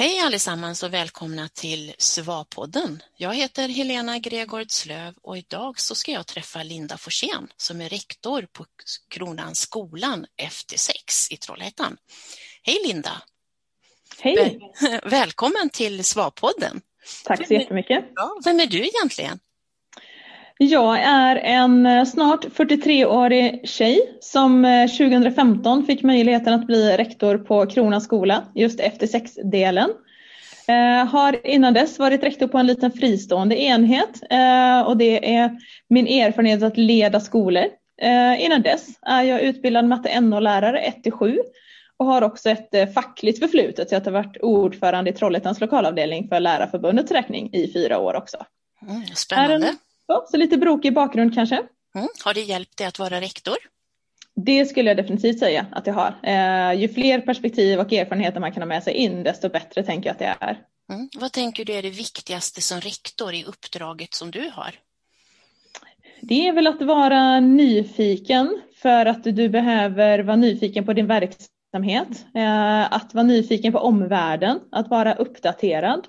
Hej allesammans och välkomna till SVA-podden. Jag heter Helena Gregortslöv och idag så ska jag träffa Linda Forsén som är rektor på Kronans skolan FT6 i Trollhättan. Hej Linda! Hej! Väl välkommen till SVA-podden. Tack så jättemycket. Vem är du egentligen? Jag är en eh, snart 43-årig tjej som 2015 eh, fick möjligheten att bli rektor på Kronans skola, just efter sexdelen. Eh, har innan dess varit rektor på en liten fristående enhet och det är min erfarenhet att leda skolor. Innan dess är jag utbildad matte NO-lärare 1-7 och har också ett fackligt förflutet. Jag har varit ordförande i Trollhättans lokalavdelning för Lärarförbundets räkning i fyra år också. Mm, spännande. Så, så lite brokig bakgrund kanske. Mm. Har det hjälpt dig att vara rektor? Det skulle jag definitivt säga att det har. Eh, ju fler perspektiv och erfarenheter man kan ha med sig in, desto bättre tänker jag att det är. Mm. Vad tänker du är det viktigaste som rektor i uppdraget som du har? Det är väl att vara nyfiken för att du behöver vara nyfiken på din verksamhet. Eh, att vara nyfiken på omvärlden, att vara uppdaterad.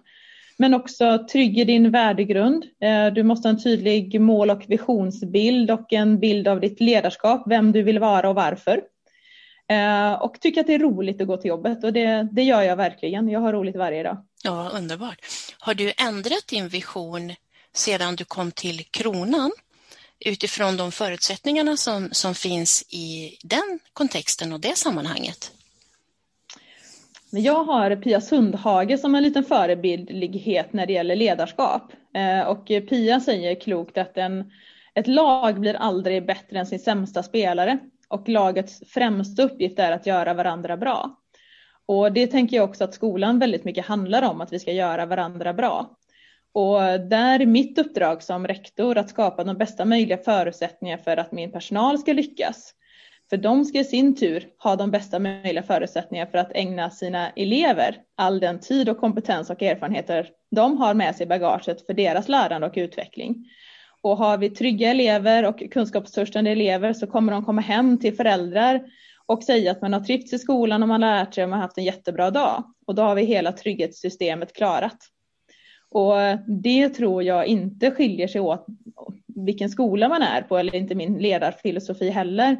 Men också trygg i din värdegrund. Eh, du måste ha en tydlig mål och visionsbild och en bild av ditt ledarskap, vem du vill vara och varför. Eh, och tycka att det är roligt att gå till jobbet och det, det gör jag verkligen. Jag har roligt varje dag. Ja, underbart. Har du ändrat din vision sedan du kom till Kronan utifrån de förutsättningarna som, som finns i den kontexten och det sammanhanget? Jag har Pia Sundhage som en liten förebildlighet när det gäller ledarskap. Eh, och Pia säger klokt att en, ett lag blir aldrig bättre än sin sämsta spelare. Och lagets främsta uppgift är att göra varandra bra. Och det tänker jag också att skolan väldigt mycket handlar om, att vi ska göra varandra bra. Och där är mitt uppdrag som rektor att skapa de bästa möjliga förutsättningar för att min personal ska lyckas. För de ska i sin tur ha de bästa möjliga förutsättningar för att ägna sina elever all den tid och kompetens och erfarenheter de har med sig i bagaget för deras lärande och utveckling. Och har vi trygga elever och kunskapstörstande elever så kommer de komma hem till föräldrar och säga att man har trivts i skolan och man har lärt sig och man har haft en jättebra dag. Och då har vi hela trygghetssystemet klarat. Och det tror jag inte skiljer sig åt vilken skola man är på eller inte min ledarfilosofi heller.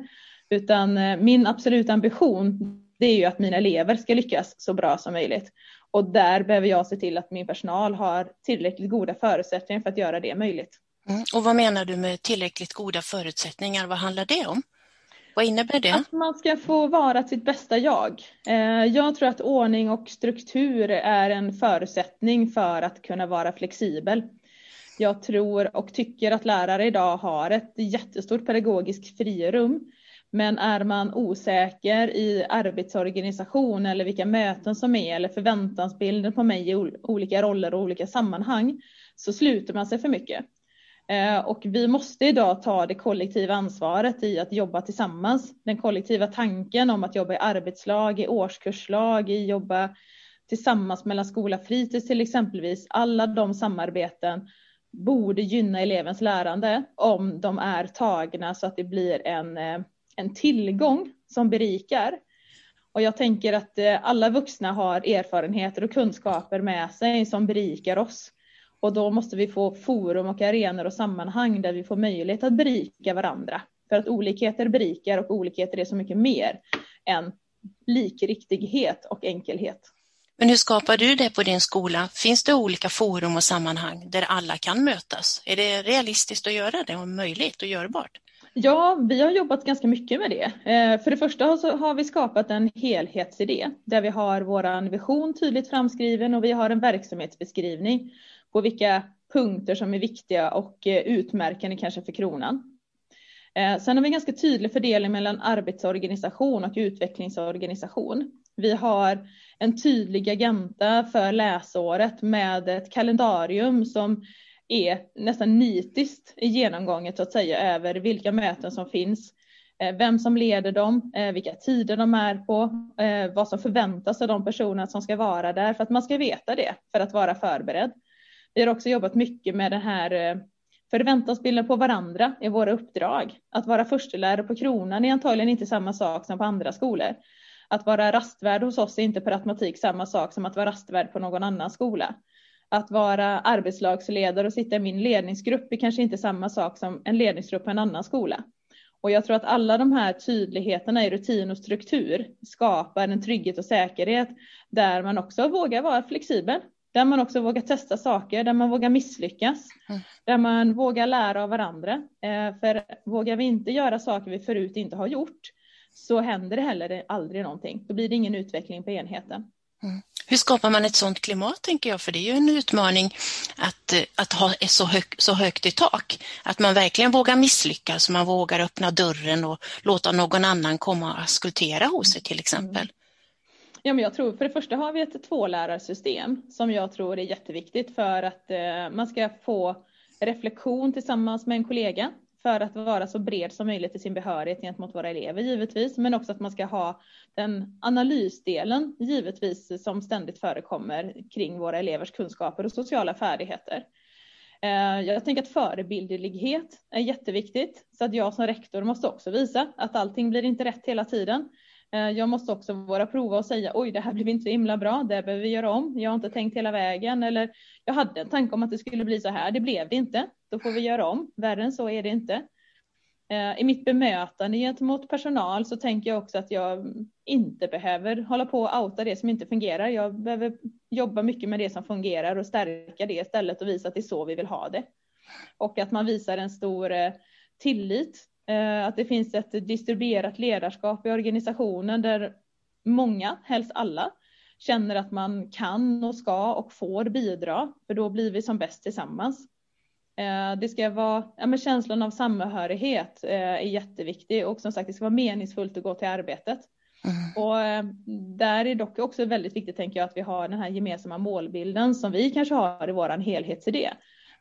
Utan eh, min absoluta ambition det är ju att mina elever ska lyckas så bra som möjligt. Och där behöver jag se till att min personal har tillräckligt goda förutsättningar för att göra det möjligt. Mm. Och vad menar du med tillräckligt goda förutsättningar? Vad handlar det om? Vad innebär det? Att man ska få vara sitt bästa jag. Eh, jag tror att ordning och struktur är en förutsättning för att kunna vara flexibel. Jag tror och tycker att lärare idag har ett jättestort pedagogiskt frirum men är man osäker i arbetsorganisation eller vilka möten som är eller förväntansbilden på mig i olika roller och olika sammanhang så sluter man sig för mycket. Eh, och vi måste idag ta det kollektiva ansvaret i att jobba tillsammans. Den kollektiva tanken om att jobba i arbetslag, i årskurslag, i jobba tillsammans mellan skola och fritids till exempelvis. Alla de samarbeten borde gynna elevens lärande om de är tagna så att det blir en eh, en tillgång som berikar. Och jag tänker att eh, alla vuxna har erfarenheter och kunskaper med sig som berikar oss. Och då måste vi få forum och arenor och sammanhang där vi får möjlighet att berika varandra. För att olikheter berikar och olikheter är så mycket mer än likriktighet och enkelhet. Men hur skapar du det på din skola? Finns det olika forum och sammanhang där alla kan mötas? Är det realistiskt att göra det och möjligt och görbart? Ja, vi har jobbat ganska mycket med det. Eh, för det första så har vi skapat en helhetsidé där vi har vår vision tydligt framskriven och vi har en verksamhetsbeskrivning på vilka punkter som är viktiga och eh, utmärkande kanske för kronan. Eh, sen har vi en ganska tydlig fördelning mellan arbetsorganisation och utvecklingsorganisation. Vi har en tydlig agenda för läsåret med ett kalendarium som är nästan nitiskt i genomgånget så att säga över vilka möten som finns, eh, vem som leder dem, eh, vilka tider de är på, eh, vad som förväntas av de personer som ska vara där för att man ska veta det för att vara förberedd. Vi har också jobbat mycket med den här förväntansbilden på varandra i våra uppdrag. Att vara förstelärare på kronan är antagligen inte samma sak som på andra skolor. Att vara rastvärd hos oss är inte per automatik samma sak som att vara rastvärd på någon annan skola. Att vara arbetslagsledare och sitta i min ledningsgrupp är kanske inte samma sak som en ledningsgrupp på en annan skola. Och jag tror att alla de här tydligheterna i rutin och struktur skapar en trygghet och säkerhet där man också vågar vara flexibel. Där man också vågar testa saker, där man vågar misslyckas, mm. där man vågar lära av varandra. Eh, för vågar vi inte göra saker vi förut inte har gjort så händer det heller aldrig någonting. Då blir det ingen utveckling på enheten. Mm. Hur skapar man ett sådant klimat, tänker jag? För det är ju en utmaning att, att ha så, hög, så högt i tak. Att man verkligen vågar misslyckas, man vågar öppna dörren och låta någon annan komma och askultera hos sig till exempel. Mm. Ja, men jag tror för det första har vi ett tvålärarsystem som jag tror är jätteviktigt för att eh, man ska få reflektion tillsammans med en kollega för att vara så bred som möjligt i sin behörighet gentemot våra elever givetvis, men också att man ska ha den analysdelen givetvis som ständigt förekommer kring våra elevers kunskaper och sociala färdigheter. Eh, jag tänker att förebildlighet är jätteviktigt så att jag som rektor måste också visa att allting blir inte rätt hela tiden. Eh, jag måste också våra prova och säga oj, det här blev inte så himla bra, det behöver vi göra om. Jag har inte tänkt hela vägen eller jag hade en tanke om att det skulle bli så här, det blev det inte. Då får vi göra om. Värre än så är det inte. Eh, I mitt bemötande gentemot personal så tänker jag också att jag inte behöver hålla på och outa det som inte fungerar. Jag behöver jobba mycket med det som fungerar och stärka det istället och visa att det är så vi vill ha det. Och att man visar en stor eh, tillit att det finns ett distribuerat ledarskap i organisationen där många, helst alla, känner att man kan och ska och får bidra, för då blir vi som bäst tillsammans. Eh, det ska vara, ja, känslan av samhörighet eh, är jätteviktig och som sagt det ska vara meningsfullt att gå till arbetet. Mm. Och där är dock också väldigt viktigt tänker jag att vi har den här gemensamma målbilden som vi kanske har i våran helhetsidé.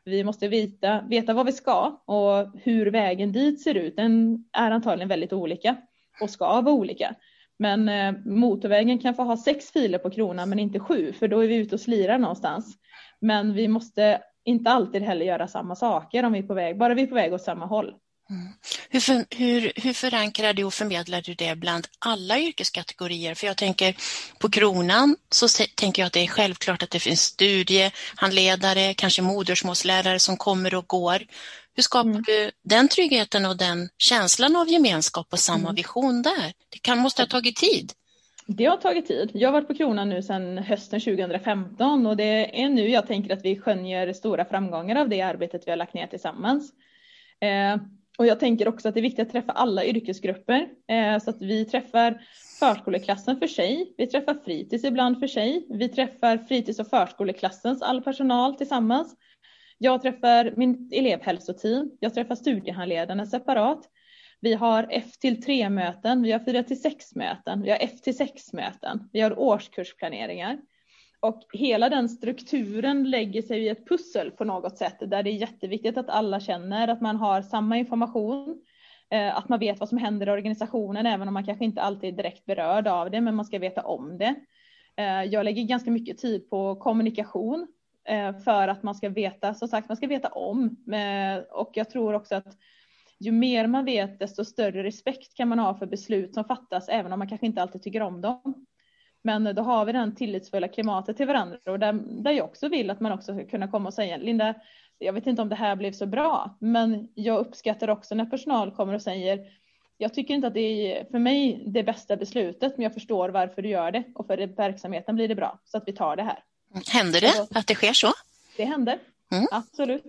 Vi måste veta, veta vad vi ska och hur vägen dit ser ut. Den är antagligen väldigt olika och ska vara olika. Men eh, motorvägen kan få ha sex filer på kronan men inte sju för då är vi ute och slirar någonstans. Men vi måste inte alltid heller göra samma saker om vi är på väg, bara vi är på väg åt samma håll. Mm. Hur, för, hur, hur förankrar du och förmedlar du det bland alla yrkeskategorier? För jag tänker på Kronan så tänker jag att det är självklart att det finns studiehandledare, kanske modersmålslärare som kommer och går. Hur skapar mm. du den tryggheten och den känslan av gemenskap och samma mm. vision där? Det kan, måste ha tagit tid. Det har tagit tid. Jag har varit på Kronan nu sedan hösten 2015 och det är nu jag tänker att vi skönjer stora framgångar av det arbetet vi har lagt ner tillsammans. Eh, och jag tänker också att det är viktigt att träffa alla yrkesgrupper eh, så att vi träffar förskoleklassen för sig. Vi träffar fritids ibland för sig. Vi träffar fritids och förskoleklassens all personal tillsammans. Jag träffar min elevhälsoteam. Jag träffar studiehandledarna separat. Vi har F till 3 möten, vi har 4 till 6 möten, vi har F till 6 möten, vi har årskursplaneringar. Och hela den strukturen lägger sig i ett pussel på något sätt där det är jätteviktigt att alla känner att man har samma information, eh, att man vet vad som händer i organisationen även om man kanske inte alltid är direkt berörd av det, men man ska veta om det. Eh, jag lägger ganska mycket tid på kommunikation eh, för att man ska veta, som sagt, man ska veta om. Och jag tror också att ju mer man vet, desto större respekt kan man ha för beslut som fattas, även om man kanske inte alltid tycker om dem. Men då har vi den tillitsfulla klimatet till varandra och där, där jag också vill att man också ska kunna komma och säga Linda, jag vet inte om det här blev så bra, men jag uppskattar också när personal kommer och säger jag tycker inte att det är för mig det bästa beslutet, men jag förstår varför du gör det och för verksamheten blir det bra så att vi tar det här. Händer det att det sker så? Det händer, mm. absolut.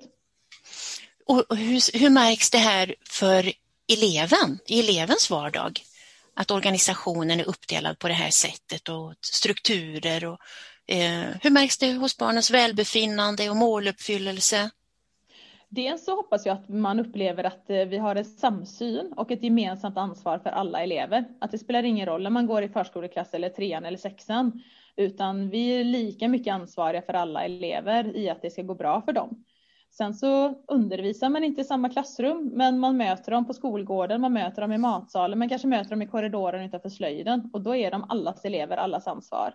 Och hur, hur märks det här för eleven, i elevens vardag? Att organisationen är uppdelad på det här sättet och strukturer. Och, eh, hur märks det hos barnens välbefinnande och måluppfyllelse? Dels så hoppas jag att man upplever att eh, vi har en samsyn och ett gemensamt ansvar för alla elever. Att det spelar ingen roll om man går i förskoleklass eller trean eller sexan, utan vi är lika mycket ansvariga för alla elever i att det ska gå bra för dem. Sen så undervisar man inte i samma klassrum, men man möter dem på skolgården, man möter dem i matsalen, man kanske möter dem i korridoren utanför slöjden och då är de allas elever, allas ansvar.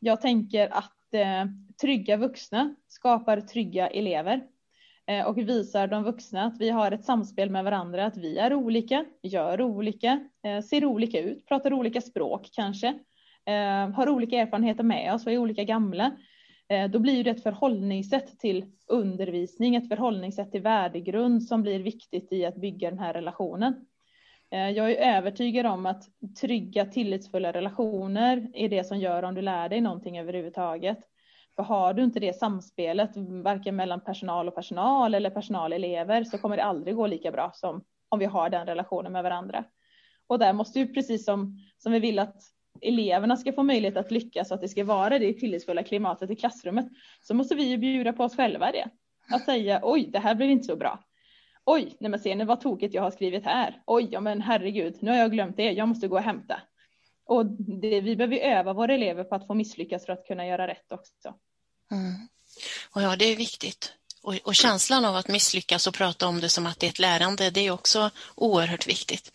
Jag tänker att eh, trygga vuxna skapar trygga elever. eh, och visar de vuxna att vi har ett samspel med varandra, att vi är olika, gör olika, eh, ser olika ut, pratar olika språk kanske, eh, har olika erfarenheter med oss och är olika gamla. Eh, då blir det ett förhållningssätt till undervisning, ett förhållningssätt till värdegrund som blir viktigt i att bygga den här relationen. Eh, jag är övertygad om att trygga tillitsfulla relationer är det som gör om du lär dig någonting överhuvudtaget. För har du inte det samspelet, varken mellan personal och personal eller personal och elever, så kommer det aldrig gå lika bra som om vi har den relationen med varandra. Och där måste ju precis som, som vi vill att eleverna ska få möjlighet att lyckas och att det ska vara det tillitsfulla klimatet i klassrummet, så måste vi ju bjuda på oss själva det. Att säga oj, det här blev inte så bra. Oj, nej men se nu vad tokigt jag har skrivit här. Oj, ja men herregud, nu har jag glömt det. Jag måste gå och hämta. Och det, vi behöver öva våra elever på att få misslyckas för att kunna göra rätt också. Mm. Och ja, det är viktigt. Och, och, känslan av att misslyckas och prata om det som att det är ett lärande, det är också oerhört viktigt.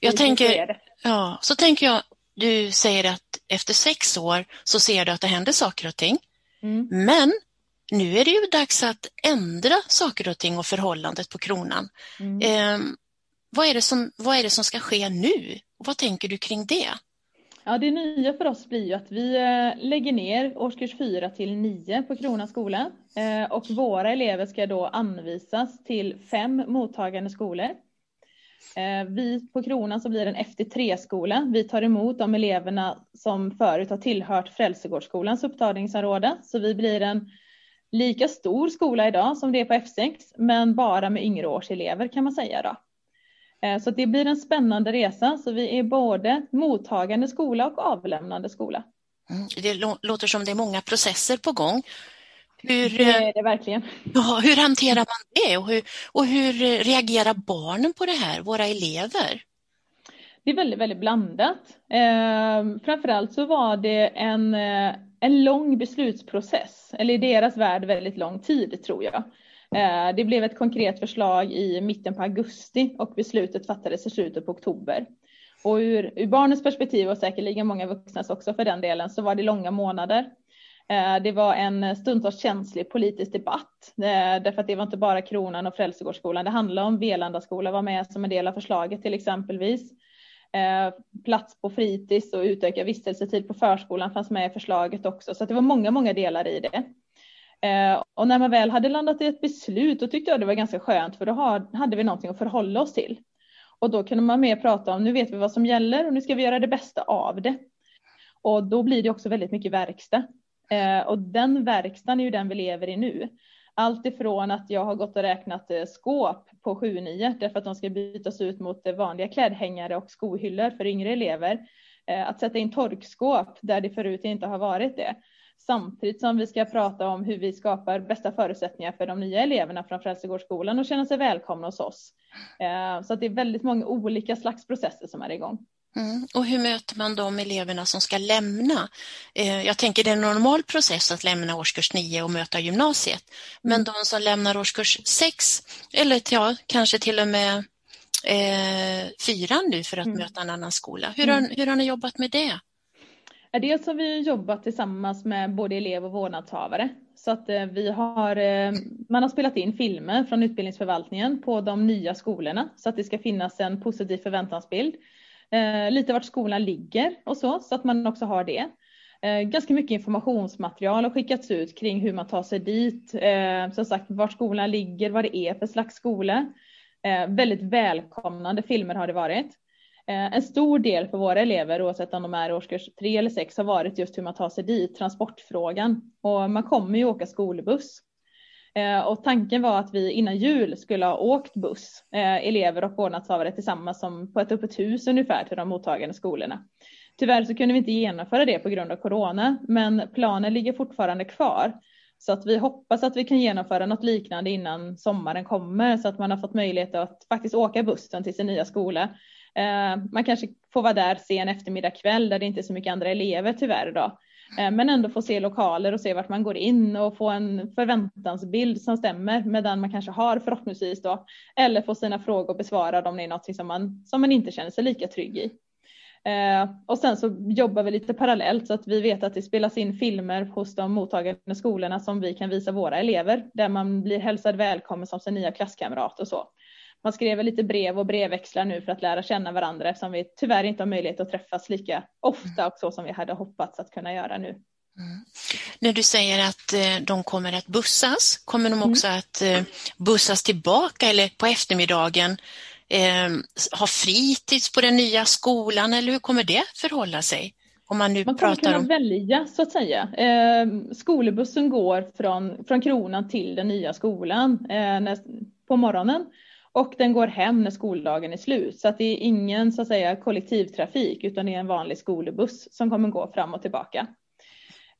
Jag tänker, ja, så tänker jag, du säger att efter sex år så ser du att det händer saker och ting. Mm. Men nu är det ju dags att ändra saker och ting och förhållandet på kronan. Mm. Eh, vad, är det som, vad är det som ska ske nu? vad tänker du kring det? Ja, det nya för oss blir ju att vi eh, lägger ner årskurs 4 till 9 på Kronans skola eh, och våra elever ska då anvisas till fem mottagande skolor. Eh, vi på Kronan så blir det en FT3-skola. Vi tar emot de eleverna som förut har tillhört Frälsegårdsskolans upptagningsområde, så vi blir en lika stor skola idag som det är på F6, men bara med yngre års elever kan man säga då. Eh, så det blir en spännande resa, så vi är både mottagande skola och avlämnande skola. Mm. Det låter som det är många processer på gång. Hur, det är det verkligen. Ja, hur hanterar man det och hur, och hur reagerar barnen på det här, våra elever? Det är väldigt, väldigt blandat. Eh, framförallt så var det en eh, en lång beslutsprocess, eller i deras värld väldigt lång tid tror jag. Eh, det blev ett konkret förslag i mitten på augusti och beslutet fattades i slutet på oktober. Och ur, ur barnens perspektiv och säkerligen många vuxnas också för den delen så var det långa månader. Eh, det var en eh, stundtals känslig politisk debatt eh, därför att det var inte bara Kronan och Frälsegårdsskolan. Det handlade om Velandaskolan var med som en del av förslaget till exempelvis. Plats på fritids och utökad vistelsetid på förskolan fanns med i förslaget också. Så det var många, många delar i det. Och när man väl hade landat i ett beslut, då tyckte jag det var ganska skönt, för då hade vi någonting att förhålla oss till. Och då kunde man mer prata om, nu vet vi vad som gäller och nu ska vi göra det bästa av det. Och då blir det också väldigt mycket verkstad. Eh, och den verkstaden är ju den vi lever i nu. Allt ifrån att jag har gått och räknat eh, skåp på 7-9 därför att de ska bytas ut mot eh, vanliga klädhängare och skohyllor för yngre elever. Eh, att sätta in torkskåp där det förut inte har varit det. Samtidigt som vi ska prata om hur vi skapar bästa förutsättningar för de nya eleverna från Frälsegårdsskolan och känna sig välkomna hos oss. Så att det är väldigt många olika slags processer som är igång. Mm. Och hur möter man de eleverna som ska lämna? Eh, jag tänker det är en normal process att lämna årskurs 9 och möta gymnasiet. Men mm. de som lämnar årskurs 6 eller ja, kanske till och med eh, fyran nu för att mm. möta en annan skola. Hur har, mm. hur har ni jobbat med det? Dels har vi jobbat tillsammans med både elev och vårdnadshavare. Så att eh, vi har, eh, man har spelat in filmer från utbildningsförvaltningen på de nya skolorna så att det ska finnas en positiv förväntansbild eh, lite vart skolan ligger och så, så att man också har det. Eh, ganska mycket informationsmaterial har skickats ut kring hur man tar sig dit, eh, som sagt vart skolan ligger, vad det är för slags skola. Eh, väldigt välkomnande filmer har det varit. Eh, en stor del för våra elever, oavsett om de är årskurs 3 eller 6, har varit just hur man tar sig dit, transportfrågan. Och man kommer ju åka skolbuss. Eh, och tanken var att vi innan jul skulle ha åkt buss, eh, elever och vårdnadshavare tillsammans som på ett öppet hus ungefär till de mottagande skolorna. Tyvärr så kunde vi inte genomföra det på grund av corona, men planen ligger fortfarande kvar. Så att vi hoppas att vi kan genomföra något liknande innan sommaren kommer så att man har fått möjlighet att faktiskt åka bussen till sin nya skola. Eh, man kanske får vara där sen eftermiddag kväll där det inte är så mycket andra elever tyvärr idag. Eh, men ändå få se lokaler och se vart man går in och få en förväntansbild som stämmer med den man kanske har förhoppningsvis då. Eller få sina frågor besvarade om det är något som man, som man inte känner sig lika trygg i. Eh, och sen så jobbar vi lite parallellt så att vi vet att det spelas in filmer hos de mottagande skolorna som vi kan visa våra elever där man blir hälsad välkommen som sin nya klasskamrat och så. Man skriver lite brev och brevväxlar nu för att lära känna varandra eftersom vi tyvärr inte har möjlighet att träffas lika ofta och så som vi hade hoppats att kunna göra nu. Mm. När du säger att eh, de kommer att bussas, kommer de också mm. att eh, bussas tillbaka eller på eftermiddagen eh, ha fritids på den nya skolan eller hur kommer det förhålla sig? Om man nu man kommer pratar kunna om... välja så att säga. Eh, skolbussen går från, från kronan till den nya skolan eh, när, på morgonen och den går hem när skoldagen är slut. Så att det är ingen så att säga kollektivtrafik utan det är en vanlig skolbuss som kommer gå fram och tillbaka.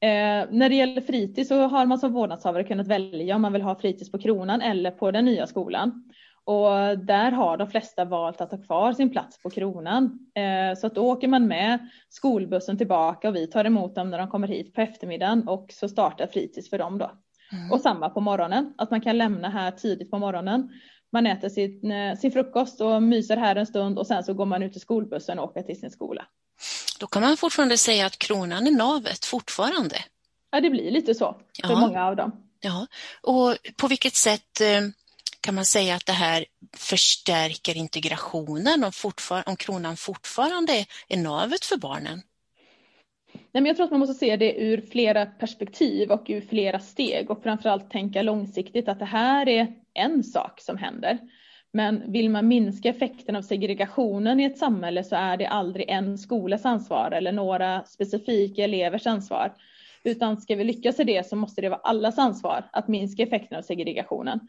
Eh, när det gäller fritids så har man som vårdnadshavare kunnat välja om man vill ha fritids på kronan eller på den nya skolan. Och där har de flesta valt att ha kvar sin plats på kronan. Eh, så att då åker man med skolbussen tillbaka och vi tar emot dem när de kommer hit på eftermiddagen och så startar fritids för dem då. Mm. Och samma på morgonen, att man kan lämna här tidigt på morgonen. Man äter sin, eh, sin frukost och myser här en stund och sen så går man ut i skolbussen och åker till sin skola. Då kan man fortfarande säga att kronan är navet fortfarande. Ja, det blir lite så för ja. många av dem. Ja, och på vilket sätt eh, kan man säga att det här förstärker integrationen om, om kronan fortfarande är navet för barnen? Nej, men jag tror att man måste se det ur flera perspektiv och ur flera steg och framförallt tänka långsiktigt att det här är en sak som händer. Men vill man minska effekten av segregationen i ett samhälle så är det aldrig en skolas ansvar eller några specifika elevers ansvar. Utan ska vi lyckas i det så måste det vara allas ansvar att minska effekten av segregationen.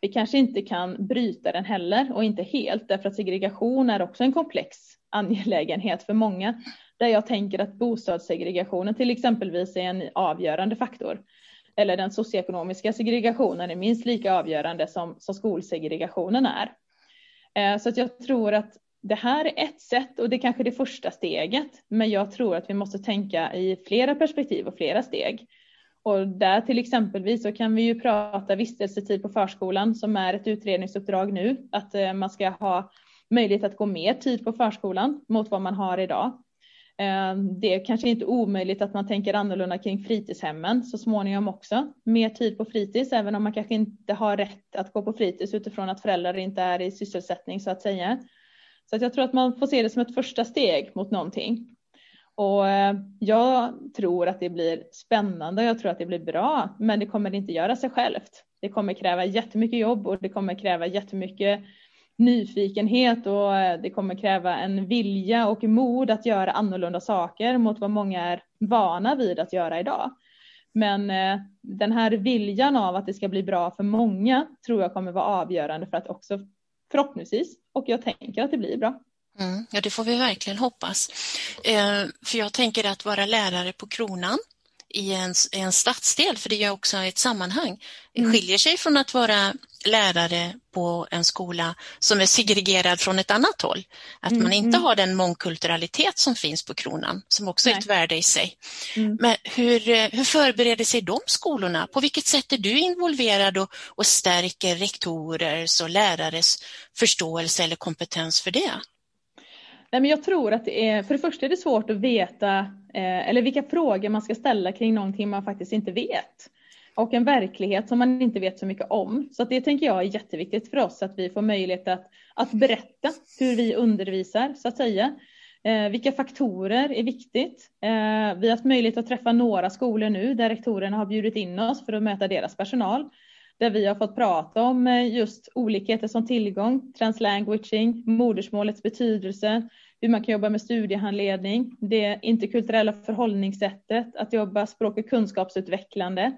Vi kanske inte kan bryta den heller och inte helt därför att segregation är också en komplex angelägenhet för många. Där jag tänker att bostadssegregationen till exempelvis är en avgörande faktor. Eller den socioekonomiska segregationen är minst lika avgörande som, som skolsegregationen är. Eh, så att jag tror att det här är ett sätt och det är kanske det första steget. Men jag tror att vi måste tänka i flera perspektiv och flera steg. Och där till exempelvis så kan vi ju prata vistelsetid på förskolan som är ett utredningsuppdrag nu. Att eh, man ska ha möjlighet att gå mer tid på förskolan mot vad man har idag. Ehm, det är kanske inte omöjligt att man tänker annorlunda kring fritidshemmen så småningom också. Mer tid på fritids, även om man kanske inte har rätt att gå på fritids utifrån att föräldrar inte är i sysselsättning så att säga. Så att jag tror att man får se det som ett första steg mot någonting. Och eh, jag tror att det blir spännande och jag tror att det blir bra, men det kommer inte göra sig självt. Det kommer kräva jättemycket jobb och det kommer kräva jättemycket nyfikenhet och eh, det kommer kräva en vilja och mod att göra annorlunda saker mot vad många är vana vid att göra idag. Men eh, den här viljan av att det ska bli bra för många tror jag kommer vara avgörande för att också förhoppningsvis, och jag tänker att det blir bra, Mm, ja, det får vi verkligen hoppas. Eh, för jag tänker att vara lärare på Kronan i en, en stadsdel, för det är också ett sammanhang, mm. skiljer sig från att vara lärare på en skola som är segregerad från ett annat håll. Att mm. man inte mm. har den mångkulturalitet som finns på Kronan, som också Nej. är ett värde i sig. Mm. Men hur, eh, hur förbereder sig de skolorna? På vilket sätt är du involverad och, och stärker rektorers och lärares förståelse eller kompetens för det? Nej, men jag tror att det är, för det första är det svårt att veta eh, eller vilka frågor man ska ställa kring någonting man faktiskt inte vet. Och en verklighet som man inte vet så mycket om. Så det tänker jag är jätteviktigt för oss att vi får möjlighet att, att berätta hur vi undervisar så att säga. Eh, vilka faktorer är viktigt? Eh, vi har haft möjlighet att träffa några skolor nu där rektorerna har bjudit in oss för att möta deras personal där vi har fått prata om eh, just olikheter som tillgång, translanguaging, modersmålets betydelse, hur man kan jobba med studiehandledning, det interkulturella förhållningssättet, att jobba språk och kunskapsutvecklande.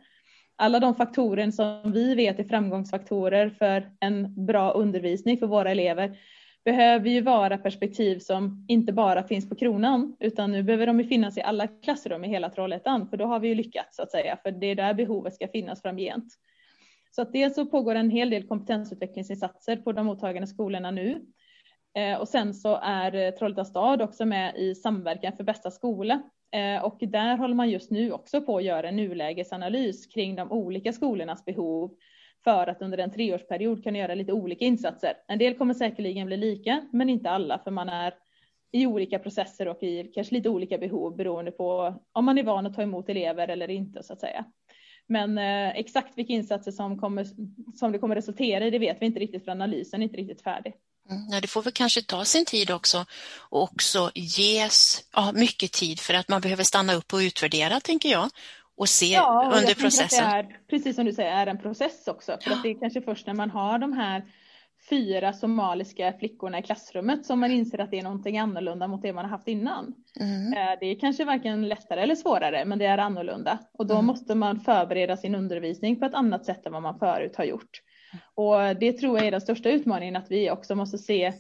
Alla de faktorer som vi vet är framgångsfaktorer för en bra undervisning för våra elever behöver ju vara perspektiv som inte bara finns på kronan utan nu behöver de ju finnas i alla klassrum i hela Trollhättan för då har vi ju lyckats så att säga för det är där behovet ska finnas framgent. Så att dels så pågår en hel del kompetensutvecklingsinsatser på de mottagande skolorna nu. Eh, och sen så är Trollhättan stad också med i Samverkan för bästa skola. Eh, och där håller man just nu också på att göra en nulägesanalys kring de olika skolornas behov för att under en treårsperiod kunna göra lite olika insatser. En del kommer säkerligen bli lika, men inte alla, för man är i olika processer och i kanske lite olika behov beroende på om man är van att ta emot elever eller inte så att säga. Men eh, exakt vilka insatser som, kommer, som det kommer resultera i det vet vi inte riktigt för analysen är inte riktigt färdig. Mm, det får väl kanske ta sin tid också och också ges ja, mycket tid för att man behöver stanna upp och utvärdera tänker jag och se ja, och under processen. Är, precis som du säger, är en process också. För ja. att det är kanske först när man har de här fyra somaliska flickorna i klassrummet som man inser att det är någonting annorlunda mot det man har haft innan. Mm. Eh, det är kanske varken lättare eller svårare, men det är annorlunda och då mm. måste man förbereda sin undervisning på ett annat sätt än vad man förut har gjort. Och det tror jag är den största utmaningen att vi också måste se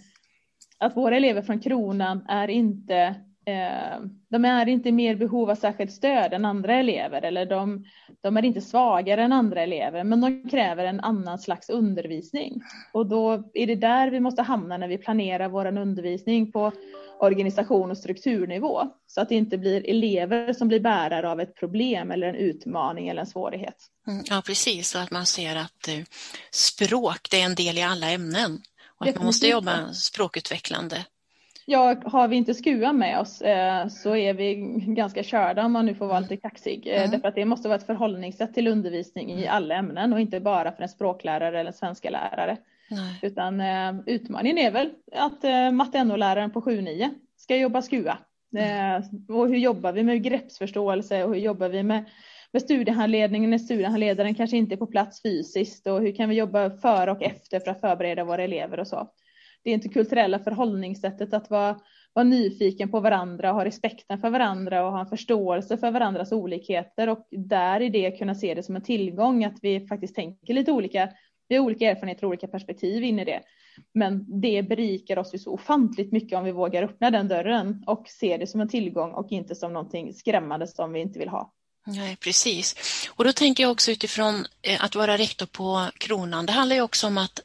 att våra elever från Kronan är inte Eh, de är inte i mer behov av särskilt stöd än andra elever eller de, de, är inte svagare än andra elever men de kräver en annan slags undervisning. Och då är det där vi måste hamna när vi planerar vår undervisning på organisation och strukturnivå så att det inte blir elever som blir bärare av ett problem eller en utmaning eller en svårighet. Mm, ja precis, och att man ser att eh, språk det är en del i alla ämnen och att man måste jobba språkutvecklande Ja, har vi inte SKUA med oss eh, så är vi ganska körda om man nu får vara lite kaxig. Eh, mm. Därför att det måste vara ett förhållningssätt till undervisning i alla ämnen och inte bara för en språklärare eller en svenska lärare. Nej. Utan eh, utmaningen är väl att eh, matte NO-läraren på 7-9 ska jobba SKUA. Mm. och hur jobbar vi med greppsförståelse och hur jobbar vi med med studiehandledningen när studiehandledaren kanske inte är på plats fysiskt och hur kan vi jobba före och efter för att förbereda våra elever och så det interkulturella förhållningssättet att vara, vara nyfiken på varandra, och ha respekten för varandra och ha en förståelse för varandras olikheter och där i det kunna se det som en tillgång att vi faktiskt tänker lite olika. Vi har olika erfarenheter och olika perspektiv in i det. Men det berikar oss ju så ofantligt mycket om vi vågar öppna den dörren och se det som en tillgång och inte som någonting skrämmande som vi inte vill ha. Nej, precis. Och då tänker jag också utifrån eh, att vara rektor på Kronan. Det handlar ju också om att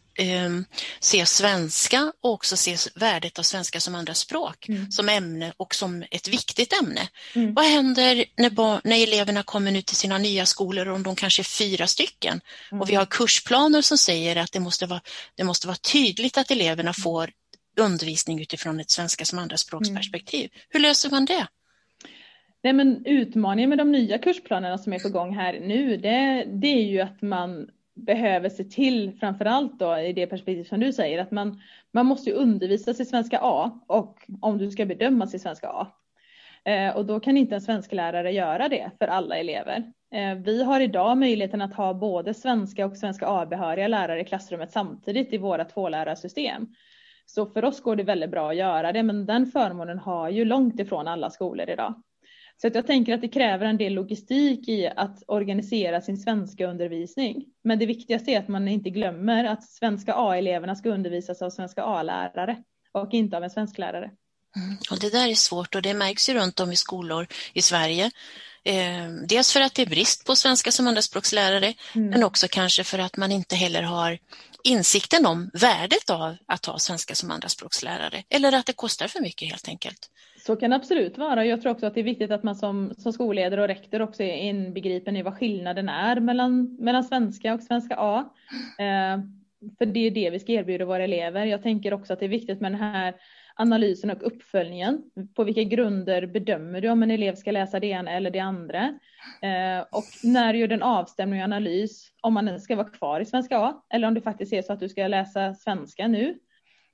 se svenska och också se värdet av svenska som andra språk mm. som ämne och som ett viktigt ämne. Mm. Vad händer när, när eleverna kommer nu till sina nya skolor om de kanske är fyra stycken mm. och vi har kursplaner som säger att det måste vara, det måste vara tydligt att eleverna mm. får undervisning utifrån ett svenska som andraspråksperspektiv. Mm. Hur löser man det? Nej, men utmaningen med de nya kursplanerna som är på gång här nu, det, det är ju att man behöver se till, framförallt då i det perspektiv som du säger, att man, man måste ju undervisas i svenska A och om du ska bedömas i svenska A. Eh, och då kan inte en svensklärare göra det för alla elever. Eh, vi har idag möjligheten att ha både svenska och svenska A-behöriga lärare i klassrummet samtidigt i våra tvålärarsystem. Så för oss går det väldigt bra att göra det, men den förmånen har ju långt ifrån alla skolor idag. Så att jag tänker att det kräver en del logistik i att organisera sin svenska undervisning. Men det viktigaste är att man inte glömmer att svenska A-eleverna ska undervisas av svenska A-lärare och inte av en svensklärare. Mm. Och det där är svårt och det märks ju runt om i skolor i Sverige. Eh, dels för att det är brist på svenska som andraspråkslärare mm. men också kanske för att man inte heller har insikten om värdet av att ha svenska som andraspråkslärare eller att det kostar för mycket helt enkelt. Så kan det absolut vara. Jag tror också att det är viktigt att man som, som skolledare och rektor också är inbegripen i vad skillnaden är mellan, mellan svenska och svenska A. Eh, för det är det vi ska erbjuda våra elever. Jag tänker också att det är viktigt med den här analysen och uppföljningen. På vilka grunder bedömer du om en elev ska läsa det ena eller det andra? Eh, och när gör den avstämning och analys om man ska vara kvar i svenska A eller om det faktiskt är så att du ska läsa svenska nu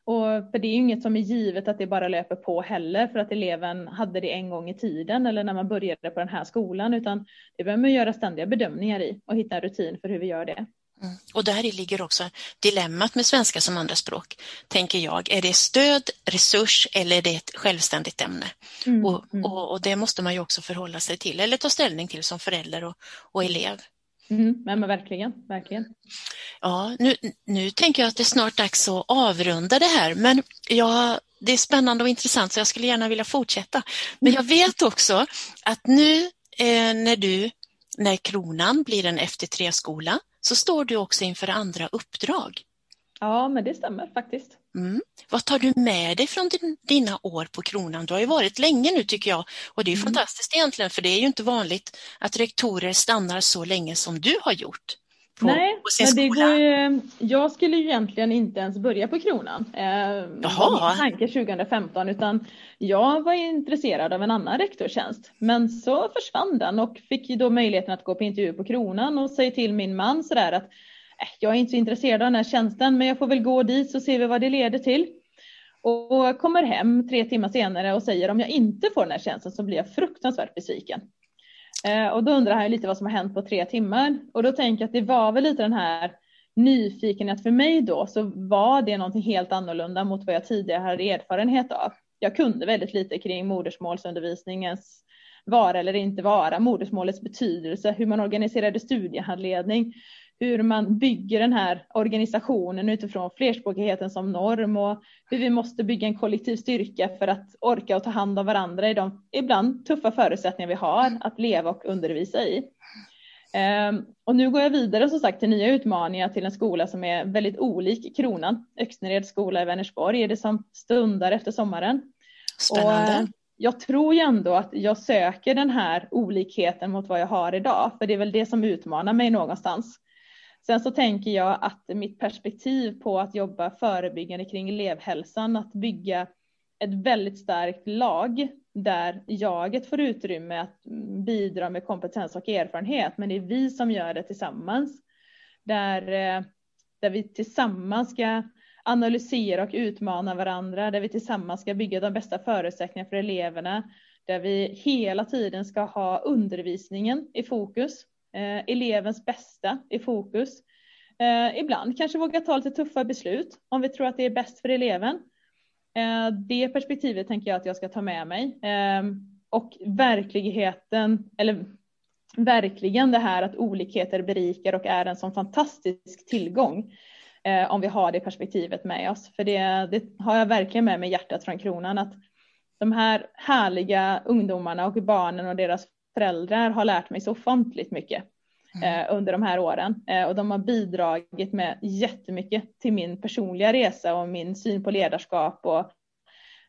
och för det är ju inget som är givet att det bara löper på heller för att eleven hade det en gång i tiden eller när man började på den här skolan utan det behöver man göra ständiga bedömningar i och hitta en rutin för hur vi gör det. Mm. Och där ligger också dilemmat med svenska som andraspråk, tänker jag. Är det stöd, resurs eller är det ett självständigt ämne? Mm. Och, mm. och, och, det måste man ju också förhålla sig till eller ta ställning till som förälder och, och elev. Mm, men verkligen, verkligen. Ja, nu, nu tänker jag att det är snart dags att avrunda det här, men jag, det är spännande och intressant så jag skulle gärna vilja fortsätta. Men jag vet också att nu eh, när du, när Kronan blir en FT3-skola, så står du också inför andra uppdrag. Ja, men det stämmer faktiskt. Mm. Vad tar du med dig från din, dina år på Kronan? Du har ju varit länge nu tycker jag och det är mm. fantastiskt egentligen för det är ju inte vanligt att rektorer stannar så länge som du har gjort på, Nej, på men det går ju, jag skulle ju egentligen inte ens börja på Kronan. Eh, Jaha. tanke 2015 utan jag var intresserad av en annan rektorstjänst. Men så försvann den och fick ju då möjligheten att gå på intervju på Kronan och säga till min man sådär att Eh, jag är inte så intresserad av den här tjänsten men jag får väl gå dit så ser vi vad det leder till. Och kommer hem tre timmar senare och säger om jag inte får den här tjänsten så blir jag fruktansvärt besviken. Eh, och då undrar han lite vad som har hänt på tre timmar. Och då tänker jag att det var väl lite den här nyfikenhet för mig då så var det någonting helt annorlunda mot vad jag tidigare hade erfarenhet av. Jag kunde väldigt lite kring modersmålsundervisningens vara eller inte vara, modersmålets betydelse, hur man organiserade studiehandledning, hur man bygger den här organisationen utifrån flerspråkigheten som norm och hur vi måste bygga en kollektiv styrka för att orka och ta hand om varandra i de ibland tuffa förutsättningar vi har att leva och undervisa i. Ehm, och nu går jag vidare som sagt till nya utmaningar till en skola som är väldigt olik Kronan. Öxnereds skola i Vänersborg är det som stundar efter sommaren. Spännande. Och, eh, jag tror ju ändå att jag söker den här olikheten mot vad jag har idag, för det är väl det som utmanar mig någonstans. Sen så tänker jag att mitt perspektiv på att jobba förebyggande kring elevhälsan, att bygga ett väldigt starkt lag där jaget får utrymme att bidra med kompetens och erfarenhet, men det är vi som gör det tillsammans. Där, eh, där vi tillsammans ska analysera och utmana varandra, där vi tillsammans ska bygga de bästa förutsättningarna för eleverna, där vi hela tiden ska ha undervisningen i fokus, eh, elevens bästa i fokus. Eh, ibland kanske våga ta lite tuffa beslut om vi tror att det är bäst för eleven. Eh, det perspektivet tänker jag att jag ska ta med mig. Eh, och verkligheten, eller verkligen det här att olikheter berikar och är en sån fantastisk tillgång. Eh, om vi har det perspektivet med oss. För det, det har jag verkligen med mig hjärtat från kronan. Att de här härliga ungdomarna och barnen och deras föräldrar har lärt mig så ofantligt mycket eh, under de här åren. Eh, och de har bidragit med jättemycket till min personliga resa och min syn på ledarskap och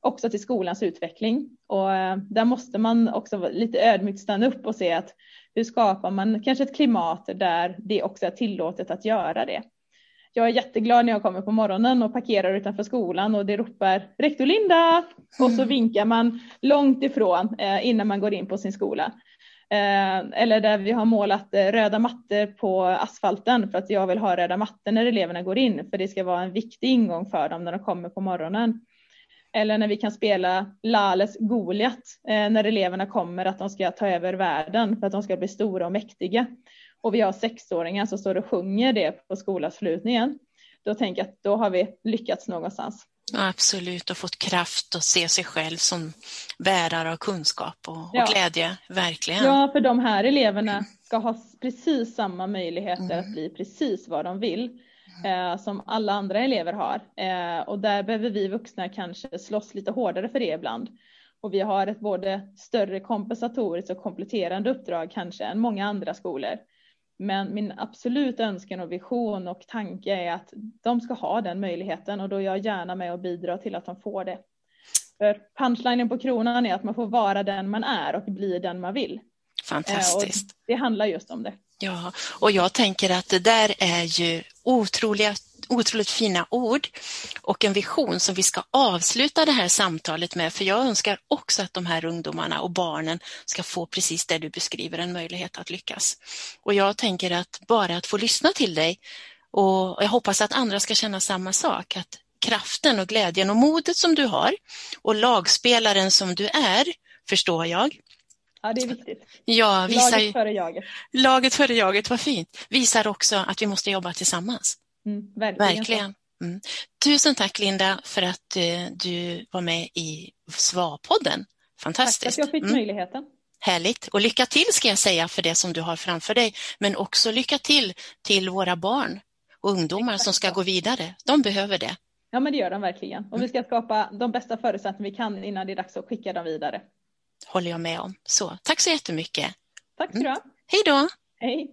också till skolans utveckling. Och eh, där måste man också lite ödmjukt stanna upp och se att hur skapar man kanske ett klimat där det också är tillåtet att göra det. Jag är jätteglad när jag kommer på morgonen och parkerar utanför skolan och det ropar rektor Linda och så vinkar man långt ifrån eh, innan man går in på sin skola. Eh, eller där vi har målat eh, röda mattor på asfalten för att jag vill ha röda mattor när eleverna går in för det ska vara en viktig ingång för dem när de kommer på morgonen. Eller när vi kan spela Lales Goliat eh, när eleverna kommer att de ska ta över världen för att de ska bli stora och mäktiga. Och vi har sexåringar som står och sjunger det på skolavslutningen. Då tänker jag att då har vi lyckats någonstans. Absolut, och fått kraft att se sig själv som bärare av kunskap och, Ja. och glädje, verkligen. Ja, för de här eleverna ska ha precis samma möjligheter Mm. att bli precis vad de vill eh, som alla andra elever har. Eh, och där behöver vi vuxna kanske slåss lite hårdare för det ibland. Och vi har ett både större kompensatoriskt och kompletterande uppdrag kanske än många andra skolor. Men min absolut önskan och vision och tanke är att de ska ha den möjligheten och då är jag gärna med och bidra till att de får det. För punchlinen på kronan är att man får vara den man är och bli den man vill. Fantastiskt. Eh, och det handlar just om det. Ja, och jag tänker att det där är ju otroliga, otroligt fina ord och en vision som vi ska avsluta det här samtalet med, för jag önskar också att de här ungdomarna och barnen ska få precis det du beskriver, en möjlighet att lyckas. Och jag tänker att bara att få lyssna till dig och jag hoppas att andra ska känna samma sak, att kraften och glädjen och modet som du har och lagspelaren som du är, förstår jag, Ja, det är viktigt. Ja, visar, Laget före jaget. laget före jaget, vad fint. Visar också att vi måste jobba tillsammans. Mm, verkligen. Verkligen. Mm. Tusen tack Linda för att eh, du var med i SVA-podden. Tack för Fantastiskt. att jag fick Mm. möjligheten. Härligt. Och lycka till ska jag säga för det som du har framför dig. Men också lycka till till våra barn och ungdomar Exakt som ska gå vidare. De behöver det. Ja, men det gör de verkligen. Och vi ska skapa de bästa förutsättningar vi kan innan det är dags att skicka dem vidare. Håller jag med om. Så tack så jättemycket. Tack ska du ha. Hej då! Hej!